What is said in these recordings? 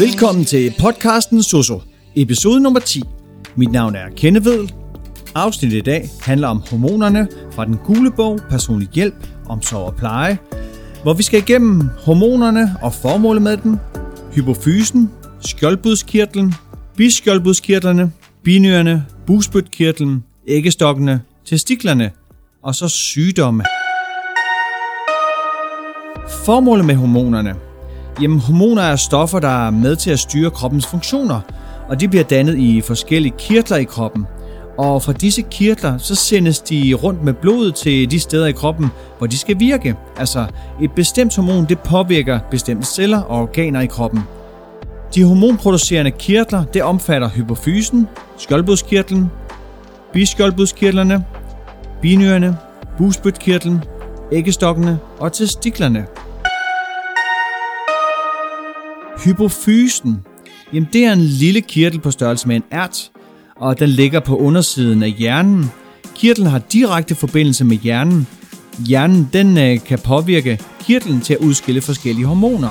Velkommen til podcasten Soso, episode nummer 10. Mit navn er Kennevedel. Afsnittet i dag handler om hormonerne fra den gule bog Personlig hjælp, omsorg og pleje, hvor vi skal igennem hormonerne og formålet med dem, hypofysen, skjoldbudskirtlen, biskjoldbudskirtlerne, binyrerne, busbødkirtlen, æggestokkene, testiklerne og så sygdomme. Formålet med hormonerne – Jamen, hormoner er stoffer, der er med til at styre kroppens funktioner, og de bliver dannet i forskellige kirtler i kroppen. Og fra disse kirtler, så sendes de rundt med blodet til de steder i kroppen, hvor de skal virke. Altså, et bestemt hormon, det påvirker bestemte celler og organer i kroppen. De hormonproducerende kirtler, det omfatter hypofysen, skjoldbudskirtlen, biskjoldbudskirtlerne, binyrerne, busbødkirtlen, æggestokkene og testiklerne. Hypofysen, jamen det er en lille kirtel på størrelse med en ært, og den ligger på undersiden af hjernen. Kirtlen har direkte forbindelse med hjernen. Hjernen den øh, kan påvirke kirtlen til at udskille forskellige hormoner.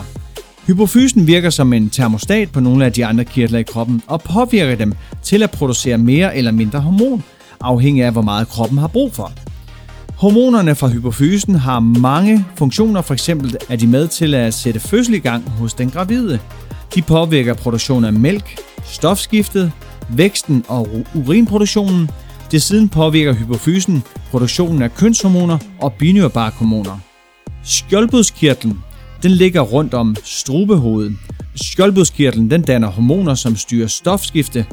Hypofysen virker som en termostat på nogle af de andre kirtler i kroppen og påvirker dem til at producere mere eller mindre hormon, afhængig af hvor meget kroppen har brug for. Hormonerne fra hypofysen har mange funktioner, for eksempel er de med til at sætte fødsel i gang hos den gravide. De påvirker produktionen af mælk, stofskiftet, væksten og urinproduktionen. Desuden påvirker hypofysen produktionen af kønshormoner og binyrbarkhormoner. Skjoldbudskirtlen den ligger rundt om strubehovedet. Skjoldbudskirtlen den danner hormoner, som styrer stofskifte,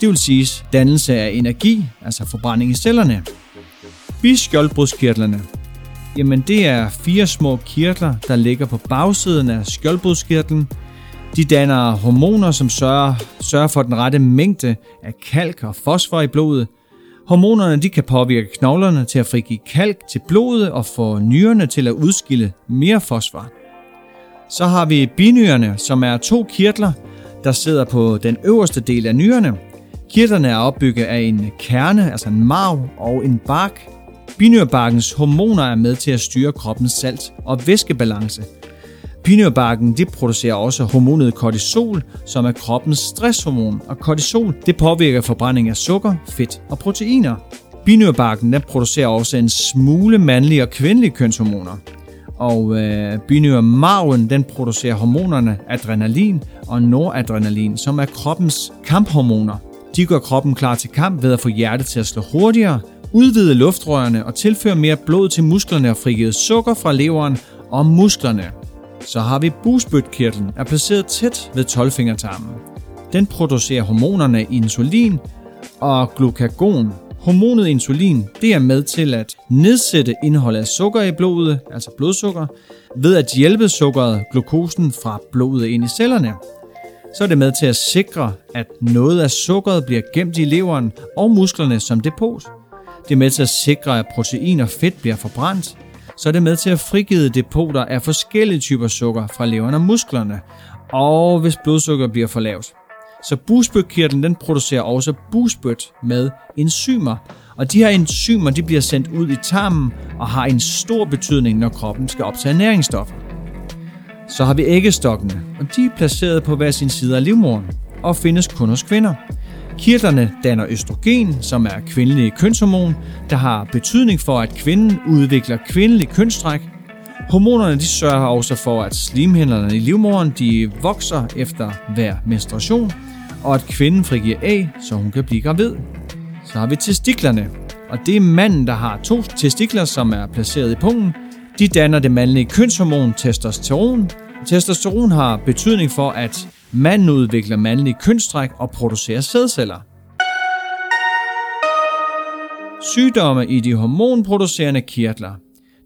det vil sige dannelse af energi, altså forbrænding i cellerne. Biskjoldbrudskirtlerne. Jamen det er fire små kirtler, der ligger på bagsiden af skjoldbrudskirtlen. De danner hormoner, som sørger, sørger for den rette mængde af kalk og fosfor i blodet. Hormonerne de kan påvirke knoglerne til at frigive kalk til blodet og få nyrerne til at udskille mere fosfor. Så har vi binyrerne, som er to kirtler, der sidder på den øverste del af nyrerne. Kirtlerne er opbygget af en kerne, altså en marv og en bark, Binyrbarkens hormoner er med til at styre kroppens salt- og væskebalance. Binyrbarken de producerer også hormonet kortisol, som er kroppens stresshormon, og kortisol det påvirker forbrænding af sukker, fedt og proteiner. Binyrbarken den producerer også en smule mandlige og kvindelige kønshormoner. Og øh, binyrmarven den producerer hormonerne adrenalin og noradrenalin, som er kroppens kamphormoner. De gør kroppen klar til kamp ved at få hjertet til at slå hurtigere, udvide luftrørene og tilføre mere blod til musklerne og frigive sukker fra leveren og musklerne. Så har vi busbødkirtlen, er placeret tæt ved tolvfingertarmen. Den producerer hormonerne insulin og glukagon. Hormonet insulin det er med til at nedsætte indholdet af sukker i blodet, altså blodsukker, ved at hjælpe sukkeret, glukosen, fra blodet ind i cellerne. Så er det med til at sikre, at noget af sukkeret bliver gemt i leveren og musklerne som depot. Det er med til at sikre, at protein og fedt bliver forbrændt. Så er det med til at frigive depoter af forskellige typer sukker fra leveren og musklerne. Og hvis blodsukker bliver for lavt. Så busbødkirtlen den producerer også busbødt med enzymer. Og de her enzymer de bliver sendt ud i tarmen og har en stor betydning, når kroppen skal optage næringsstoffer. Så har vi æggestokkene, og de er placeret på hver sin side af livmoderen og findes kun hos kvinder. Kirtlerne danner østrogen, som er kvindelig kønshormon, der har betydning for, at kvinden udvikler kvindelig kønstræk. Hormonerne de sørger også for, at slimhinderne i livmoderen de vokser efter hver menstruation, og at kvinden frigiver æg, så hun kan blive gravid. Så har vi testiklerne, og det er manden, der har to testikler, som er placeret i pungen. De danner det mandlige kønshormon testosteron. Testosteron har betydning for, at Manden udvikler mandlige kønstræk og producerer sædceller. Sygdomme i de hormonproducerende kirtler.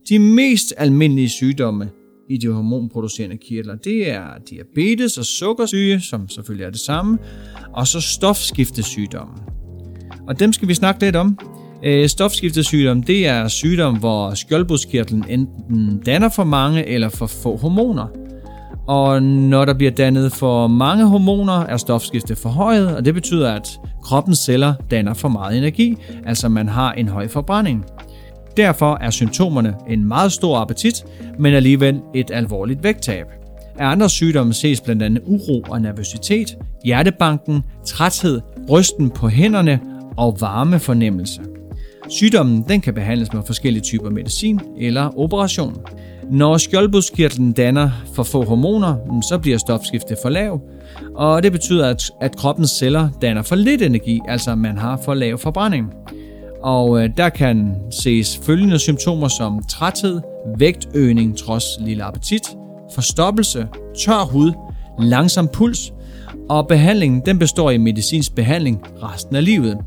De mest almindelige sygdomme i de hormonproducerende kirtler, det er diabetes og sukkersyge, som selvfølgelig er det samme, og så stofskiftesygdomme. Og dem skal vi snakke lidt om. Øh, stofskiftesygdom, det er sygdom, hvor skjoldbruskkirtlen enten danner for mange eller for få hormoner – og når der bliver dannet for mange hormoner, er stofskiftet forhøjet, og det betyder, at kroppens celler danner for meget energi, altså man har en høj forbrænding. Derfor er symptomerne en meget stor appetit, men alligevel et alvorligt vægttab. Af andre sygdomme ses blandt andet uro og nervøsitet, hjertebanken, træthed, rysten på hænderne og varme fornemmelse. Sygdommen den kan behandles med forskellige typer medicin eller operation. Når skjoldbruskkirtlen danner for få hormoner, så bliver stofskiftet for lav, og det betyder, at, at kroppens celler danner for lidt energi, altså man har for lav forbrænding. Og øh, der kan ses følgende symptomer som træthed, vægtøgning trods lille appetit, forstoppelse, tør hud, langsom puls, og behandlingen den består i medicinsk behandling resten af livet.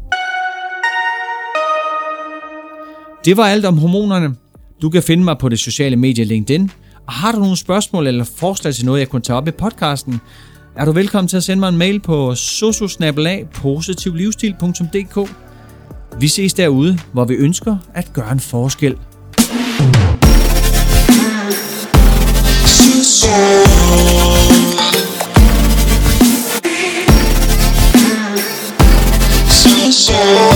Det var alt om hormonerne. Du kan finde mig på det sociale medie LinkedIn. Og har du nogle spørgsmål eller forslag til noget, jeg kunne tage op i podcasten, er du velkommen til at sende mig en mail på sososnabelag.positivlivsstil.dk. Vi ses derude, hvor vi ønsker at gøre en forskel. So